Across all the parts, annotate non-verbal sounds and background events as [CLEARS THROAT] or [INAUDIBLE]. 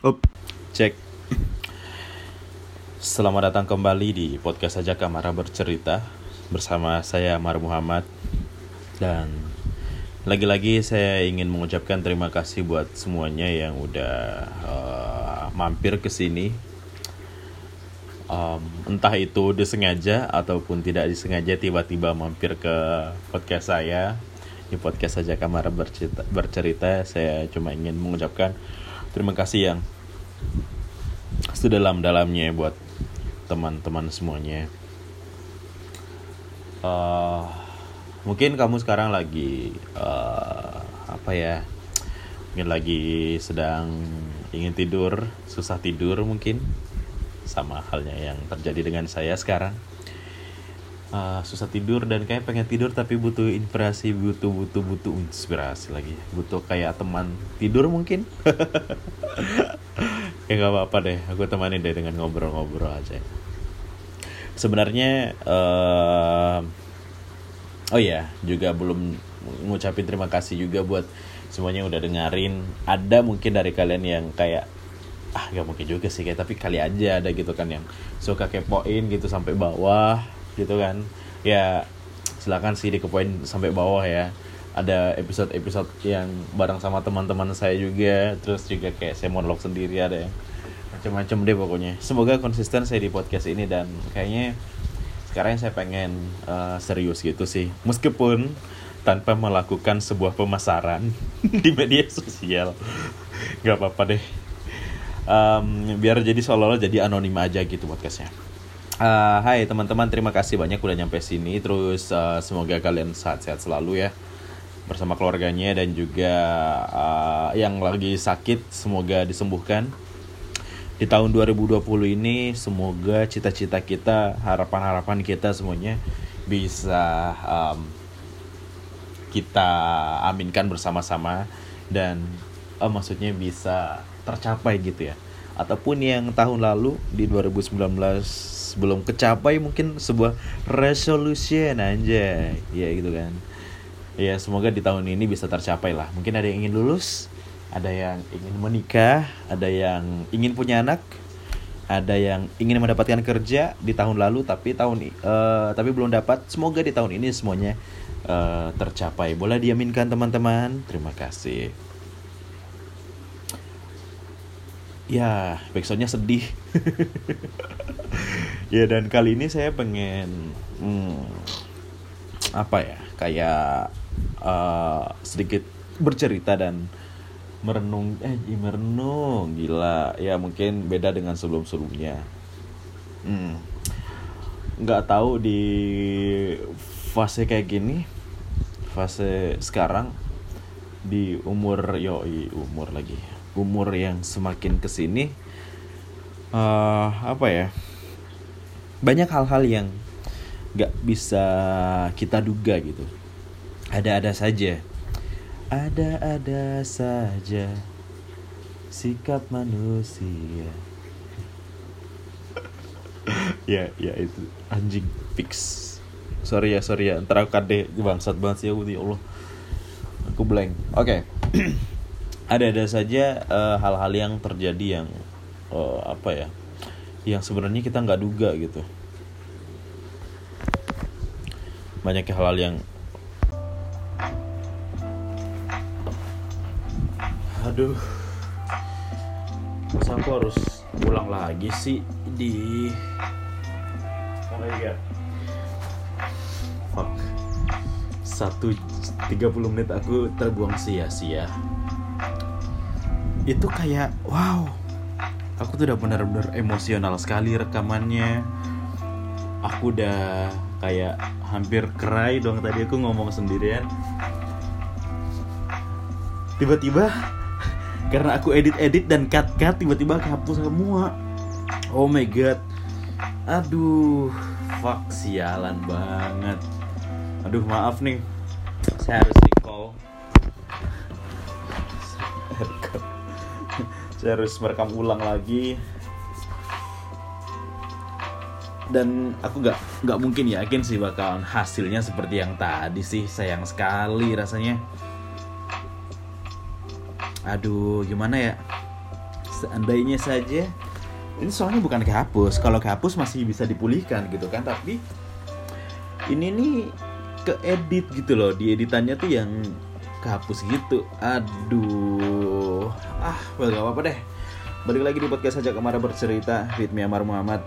Up, cek. Selamat datang kembali di podcast saja Kamara bercerita bersama saya Mar Muhammad dan lagi-lagi saya ingin mengucapkan terima kasih buat semuanya yang udah uh, mampir ke sini. Um, entah itu disengaja ataupun tidak disengaja tiba-tiba mampir ke podcast saya di podcast saja Kamara bercerita, bercerita saya cuma ingin mengucapkan terima kasih yang sedalam-dalamnya buat teman-teman semuanya. Uh, mungkin kamu sekarang lagi uh, apa ya? Mungkin lagi sedang ingin tidur, susah tidur mungkin, sama halnya yang terjadi dengan saya sekarang. Uh, susah tidur dan kayak pengen tidur tapi butuh inspirasi, butuh butuh butuh inspirasi lagi, butuh kayak teman tidur mungkin. [LAUGHS] ya nggak apa-apa deh. Aku temani deh dengan ngobrol-ngobrol aja. Sebenarnya uh, oh ya juga belum ngucapin terima kasih juga buat semuanya udah dengerin. Ada mungkin dari kalian yang kayak ah gak mungkin juga sih kayak tapi kali aja ada gitu kan yang suka kepoin gitu sampai bawah gitu kan. Ya silakan sih dikepoin sampai bawah ya. Ada episode-episode yang bareng sama teman-teman saya juga terus juga kayak saya monolog sendiri ada yang macam-macam deh pokoknya. Semoga konsisten saya di podcast ini dan kayaknya sekarang saya pengen uh, serius gitu sih. Meskipun tanpa melakukan sebuah pemasaran [LAUGHS] di media sosial. Nggak apa-apa deh. Um, biar jadi seolah-olah jadi anonim aja gitu podcastnya Uh, hai teman-teman, terima kasih banyak udah nyampe sini. Terus uh, semoga kalian sehat-sehat selalu ya bersama keluarganya dan juga uh, yang lagi sakit semoga disembuhkan di tahun 2020 ini semoga cita-cita kita harapan-harapan kita semuanya bisa um, kita aminkan bersama-sama dan uh, maksudnya bisa tercapai gitu ya ataupun yang tahun lalu di 2019 belum kecapai mungkin sebuah resolution aja ya gitu kan. Ya semoga di tahun ini bisa tercapai lah. Mungkin ada yang ingin lulus ada yang ingin menikah ada yang ingin punya anak ada yang ingin mendapatkan kerja di tahun lalu tapi tahun uh, tapi belum dapat. Semoga di tahun ini semuanya uh, tercapai. Boleh diaminkan teman-teman. Terima kasih. Ya backsoundnya sedih [LAUGHS] ya dan kali ini saya pengen hmm, apa ya kayak uh, sedikit bercerita dan merenung eh merenung gila ya mungkin beda dengan sebelum sebelumnya hmm. nggak tahu di fase kayak gini fase sekarang di umur yoi umur lagi umur yang semakin ke sini uh, apa ya banyak hal-hal yang nggak bisa kita duga gitu. Ada-ada saja. Ada-ada saja sikap manusia. [LAUGHS] Ya ya itu. Anjing fix. Sorry ya sorry ya. Ntar aku kade bangsat banget sih aku ya Allah. Aku blank. Oke. Okay. [CLEARS THROAT] ada-ada saja hal-hal uh, yang terjadi yang uh, apa ya yang sebenarnya kita nggak duga gitu. Banyak hal-hal yang aduh. Masa aku harus pulang lagi sih di? Oh god fuck. Satu 30 menit aku terbuang sia-sia. Itu kayak wow aku tuh udah benar-benar emosional sekali rekamannya. Aku udah kayak hampir cry dong tadi aku ngomong sendirian. Tiba-tiba [LAUGHS] karena aku edit-edit dan cut-cut tiba-tiba kehapus semua. Oh my god. Aduh fuck sialan banget. Aduh maaf nih. Saya harus recall [LAUGHS] saya harus merekam ulang lagi. Dan aku gak nggak mungkin yakin sih bakalan hasilnya seperti yang tadi sih. Sayang sekali rasanya. Aduh gimana ya? Seandainya saja ini soalnya bukan kehapus. Kalau kehapus masih bisa dipulihkan gitu kan tapi ini nih ke edit gitu loh. Di editannya tuh yang kehapus gitu. Aduh. Ah gak apa-apa deh. Balik lagi di podcast saja kemarin bercerita with me Amar Muhammad.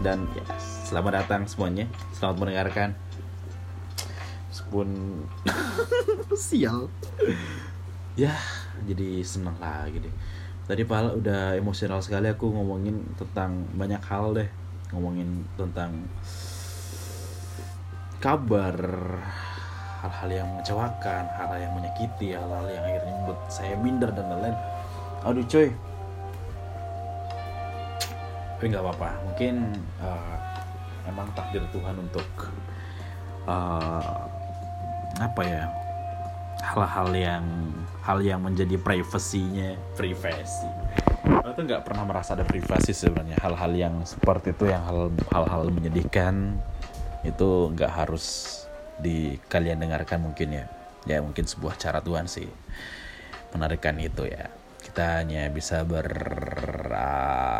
Dan ya selamat datang semuanya. Selamat mendengarkan. Meskipun [LAUGHS] sial. Ya jadi seneng lagi deh. Tadi pala udah emosional sekali aku ngomongin tentang banyak hal deh. Ngomongin tentang kabar hal-hal yang mengecewakan hal-hal yang menyakiti hal-hal yang akhirnya membuat saya minder dan lain-lain. Aduh coy tapi nggak apa-apa. Mungkin uh, emang takdir Tuhan untuk uh, apa ya hal-hal yang hal yang menjadi privasinya. Privasi. Aku tuh nggak pernah merasa ada privasi sebenarnya. Hal-hal yang seperti itu yang hal hal-hal menyedihkan itu nggak harus di kalian dengarkan mungkin ya. Ya mungkin sebuah cara Tuhan sih menarikan itu ya. Kita hanya bisa ber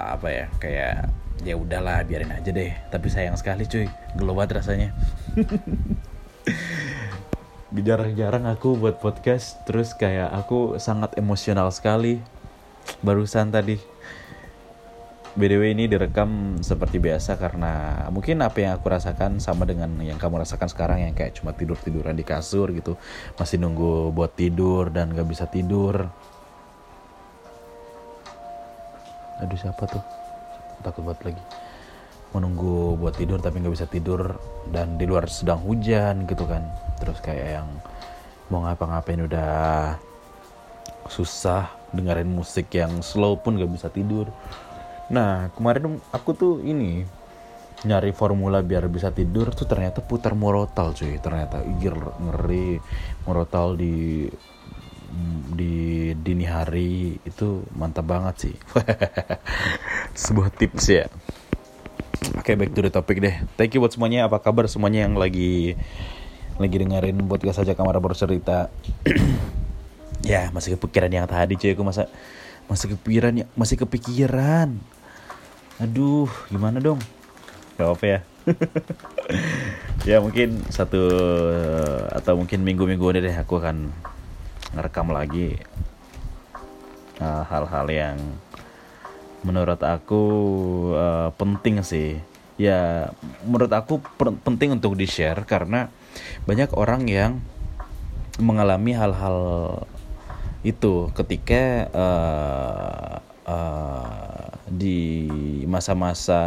apa ya kayak ya udahlah biarin aja deh. Tapi sayang sekali cuy. Gelobat rasanya. [LAUGHS] Jarang-jarang aku buat podcast terus kayak aku sangat emosional sekali. Barusan tadi BDW ini direkam seperti biasa karena mungkin apa yang aku rasakan sama dengan yang kamu rasakan sekarang yang kayak cuma tidur-tiduran di kasur gitu. Masih nunggu buat tidur dan gak bisa tidur. Aduh siapa tuh? Takut banget lagi. Menunggu buat tidur tapi gak bisa tidur dan di luar sedang hujan gitu kan. Terus kayak yang mau ngapa-ngapain udah susah dengerin musik yang slow pun gak bisa tidur Nah kemarin aku tuh ini nyari formula biar bisa tidur tuh ternyata putar morotal cuy. Ternyata igir ngeri. Morotal di di dini hari itu mantap banget sih. [LAUGHS] Sebuah tips ya. Oke okay, back to the topic deh. Thank you buat semuanya. Apa kabar semuanya yang lagi lagi dengerin buat gak saja kamar bercerita [CLEARS THROAT] ya masih kepikiran yang tadi cuy. Aku masa masih kepikiran ya masih kepikiran aduh gimana dong? Gak apa ya. [LAUGHS] Ya mungkin satu atau mungkin minggu-minggu ini deh aku akan ngerekam lagi uh, hal-hal uh, yang menurut aku uh, penting sih. Ya menurut aku penting untuk di share karena banyak orang yang mengalami hal-hal itu ketika uh, uh, di masa-masa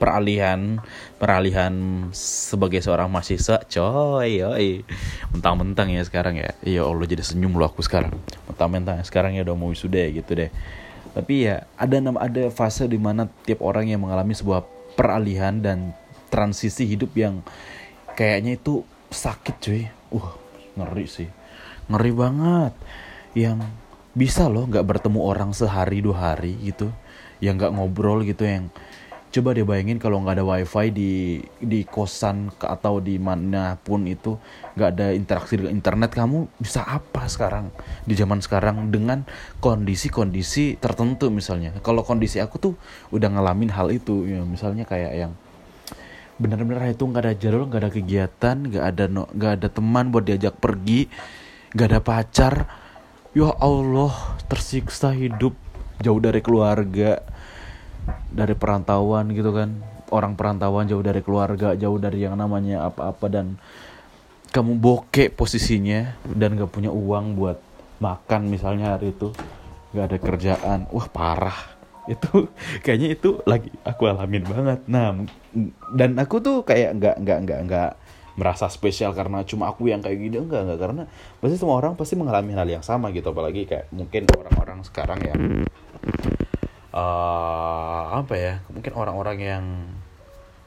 peralihan peralihan sebagai seorang mahasiswa coy yoi. Mentang-mentang ya sekarang ya. Iya Allah jadi senyum lo aku sekarang. Mentang-mentang sekarang ya udah mau wisuda ya gitu deh. Tapi ya ada ada fase di mana tiap orang yang mengalami sebuah peralihan dan transisi hidup yang kayaknya itu sakit cuy. Uh ngeri sih. Ngeri banget. Yang bisa loh nggak bertemu orang sehari dua hari gitu yang nggak ngobrol gitu yang coba deh bayangin kalau nggak ada wifi di di kosan atau di mana pun itu nggak ada interaksi dengan internet kamu bisa apa sekarang? Di zaman sekarang dengan kondisi-kondisi tertentu misalnya. Kalau kondisi aku tuh udah ngalamin hal itu ya misalnya kayak yang benar-benar itu nggak ada jalur nggak ada kegiatan nggak ada nggak ada teman buat diajak pergi nggak ada pacar ya Allah tersiksa hidup jauh dari keluarga dari perantauan gitu kan. Orang perantauan jauh dari keluarga jauh dari yang namanya apa-apa dan kamu bokek posisinya dan gak punya uang buat makan misalnya hari itu. Gak ada kerjaan. Wah parah. Itu [LAUGHS] kayaknya itu lagi aku alamin banget. Nah dan aku tuh kayak nggak nggak nggak nggak merasa spesial karena cuma aku yang kayak gini. Enggak enggak. Karena pasti semua orang pasti mengalami hal yang sama gitu. Apalagi kayak mungkin orang-orang sekarang yang uh, apa ya mungkin orang-orang yang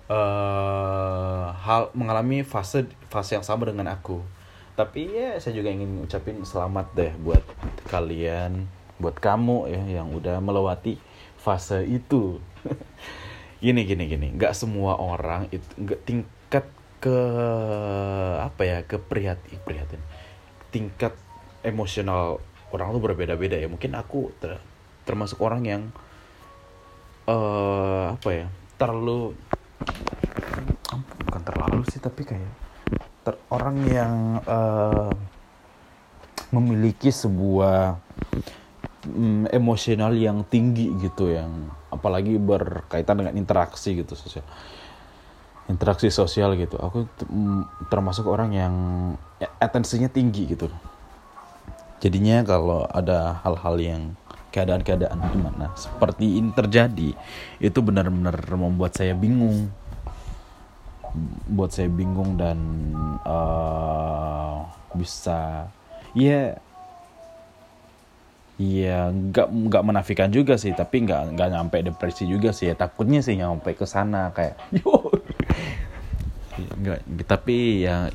uh, hal mengalami fase fase yang sama dengan aku. Tapi ya saya juga ingin ucapin selamat deh buat kalian buat kamu ya yang udah melewati fase itu. [LAUGHS] Gini gini gini. Nggak semua orang itu nggak tingkat ke apa ya ke prihatin prihatin. Tingkat emosional orang tuh berbeda-beda ya. Mungkin aku ter, termasuk orang yang uh, apa ya terlalu bukan terlalu sih tapi kayak ter, orang yang uh, memiliki sebuah um, emosional yang tinggi gitu yang apalagi berkaitan dengan interaksi gitu sosial interaksi sosial gitu. Aku termasuk orang yang atensinya tinggi gitu. Jadinya kalau ada hal-hal yang keadaan-keadaan gimana? Seperti ini terjadi itu benar-benar membuat saya bingung. Buat saya bingung dan uh, bisa ya Iya, nggak nggak menafikan juga sih, tapi nggak nggak nyampe depresi juga sih. Ya, takutnya sih nyampe ke sana kayak, [LAUGHS] nggak. Tapi ya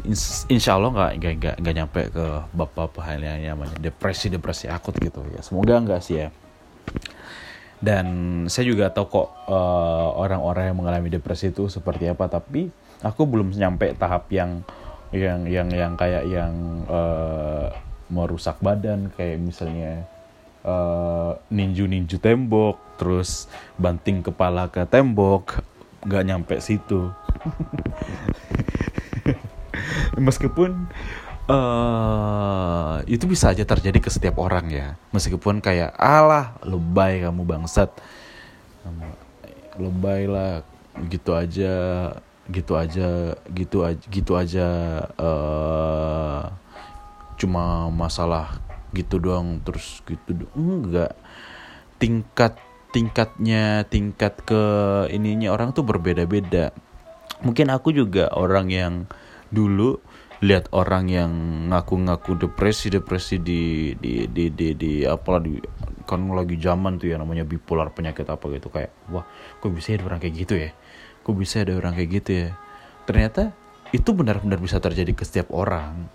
insya Allah nggak nggak nggak nyampe ke bapak-bapak hal yang namanya depresi depresi akut gitu ya. Semoga nggak sih ya. Dan saya juga tahu kok uh, orang-orang yang mengalami depresi itu seperti apa, tapi aku belum nyampe tahap yang yang yang yang kayak yang uh, merusak badan kayak misalnya uh, ninju-ninju tembok, terus banting kepala ke tembok, nggak nyampe situ. [LAUGHS] Meskipun uh, itu bisa aja terjadi ke setiap orang ya. Meskipun kayak alah lebay kamu bangsat, lebay lah gitu aja, gitu aja, gitu aja, gitu aja. Uh, cuma masalah gitu doang terus gitu enggak tingkat tingkatnya tingkat ke ininya orang tuh berbeda-beda mungkin aku juga orang yang dulu lihat orang yang ngaku-ngaku depresi depresi di di di di, di apalah di kan lagi zaman tuh ya namanya bipolar penyakit apa gitu. Kayak wah kok bisa ada orang kayak gitu ya? Kok bisa ada orang kayak gitu ya? Ternyata itu benar-benar bisa terjadi ke setiap orang.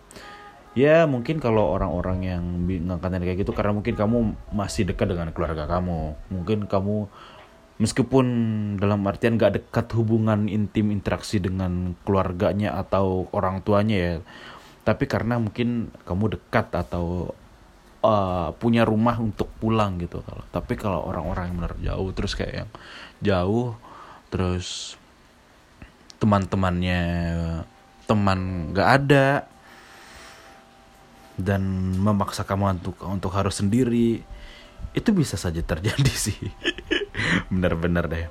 Ya mungkin kalau orang-orang yang ngangkatin kayak gitu karena mungkin kamu masih dekat dengan keluarga kamu. Mungkin kamu meskipun dalam artian gak dekat hubungan intim interaksi dengan keluarganya atau orang tuanya ya tapi karena mungkin kamu dekat atau uh, punya rumah untuk pulang gitu kalau tapi kalau orang-orang yang benar jauh terus kayak yang jauh terus teman-temannya teman gak ada dan memaksa kamu untuk untuk harus sendiri itu bisa saja terjadi [LAUGHS] sih [LAUGHS] bener-bener deh.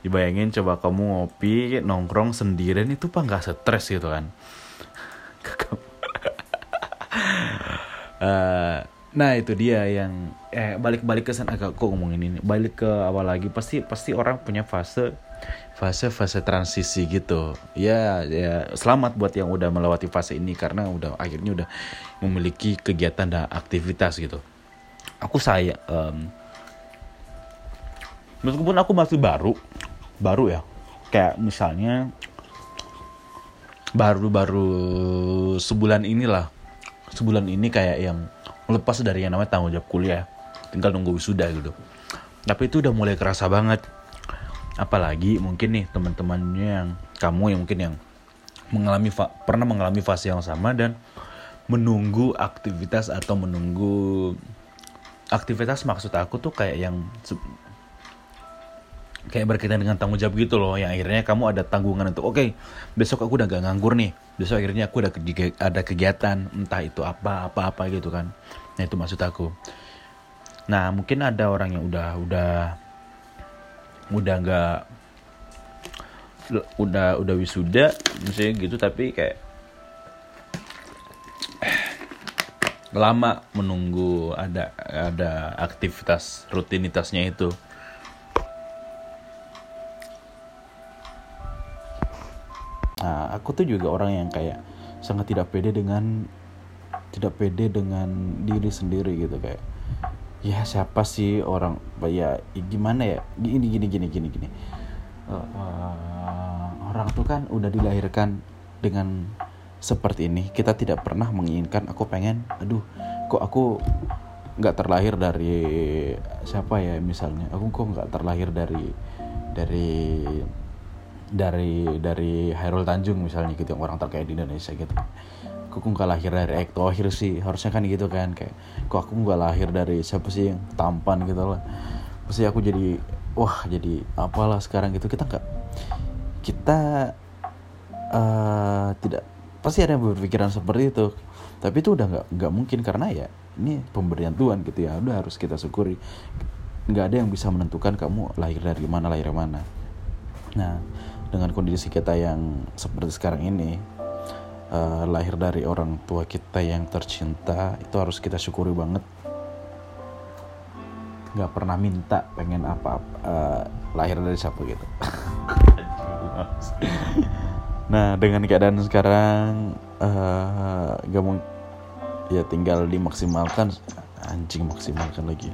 Dibayangin coba kamu ngopi nongkrong sendirian itu pak nggak stres gitu kan? Uh, [LAUGHS] nah itu dia yang eh balik-balik ke sana. Agak kok ngomongin ini balik ke awal lagi pasti pasti orang punya fase fase-fase transisi gitu. Ya ya selamat buat yang udah melewati fase ini karena udah akhirnya udah memiliki kegiatan dan aktivitas gitu. Aku saya um, meskipun aku masih baru baru ya. Kayak misalnya baru-baru sebulan inilah sebulan ini kayak yang lepas dari yang namanya tanggung jawab kuliah tinggal nunggu wisuda gitu. Tapi itu udah mulai kerasa banget. Apalagi mungkin nih teman-temannya yang kamu yang mungkin yang mengalami pernah mengalami fase yang sama dan menunggu aktivitas atau menunggu aktivitas maksud aku tuh kayak yang kayak berkaitan dengan tanggung jawab gitu loh yang akhirnya kamu ada tanggungan untuk oke okay, besok aku udah gak nganggur nih besok akhirnya aku udah ada kegiatan entah itu apa apa apa gitu kan. Nah itu maksud aku. Nah mungkin ada orang yang udah udah udah nggak udah udah wisuda misalnya gitu tapi kayak lama menunggu ada ada aktivitas rutinitasnya itu nah aku tuh juga orang yang kayak sangat tidak pede dengan tidak pede dengan diri sendiri gitu kayak ya siapa sih orang ya gimana ya? Gini gini gini gini gini. Uh, orang tuh kan udah dilahirkan dengan seperti ini. Kita tidak pernah menginginkan aku pengen aduh kok aku nggak terlahir dari siapa ya misalnya? Aku kok nggak terlahir dari dari dari dari Hairul Tanjung misalnya gitu yang orang terkaya di Indonesia gitu. Kok nggak lahir dari Ekto Tohir sih harusnya kan gitu kan kayak kok aku nggak lahir dari siapa sih yang tampan gitu lah. Pasti aku jadi wah jadi apalah sekarang gitu. Kita nggak kita uh, tidak pasti ada yang berpikiran seperti itu. Tapi itu udah nggak nggak mungkin karena ya ini pemberian Tuhan gitu ya udah harus kita syukuri. Nggak ada yang bisa menentukan kamu lahir dari mana lahir mana. Nah dengan kondisi kita yang seperti sekarang ini uh, lahir dari orang tua kita yang tercinta itu harus kita syukuri banget. Nggak pernah minta pengen apa, -apa uh, lahir dari siapa gitu. [LAUGHS] Nah dengan keadaan sekarang uh, gak mau ya tinggal dimaksimalkan anjing maksimalkan lagi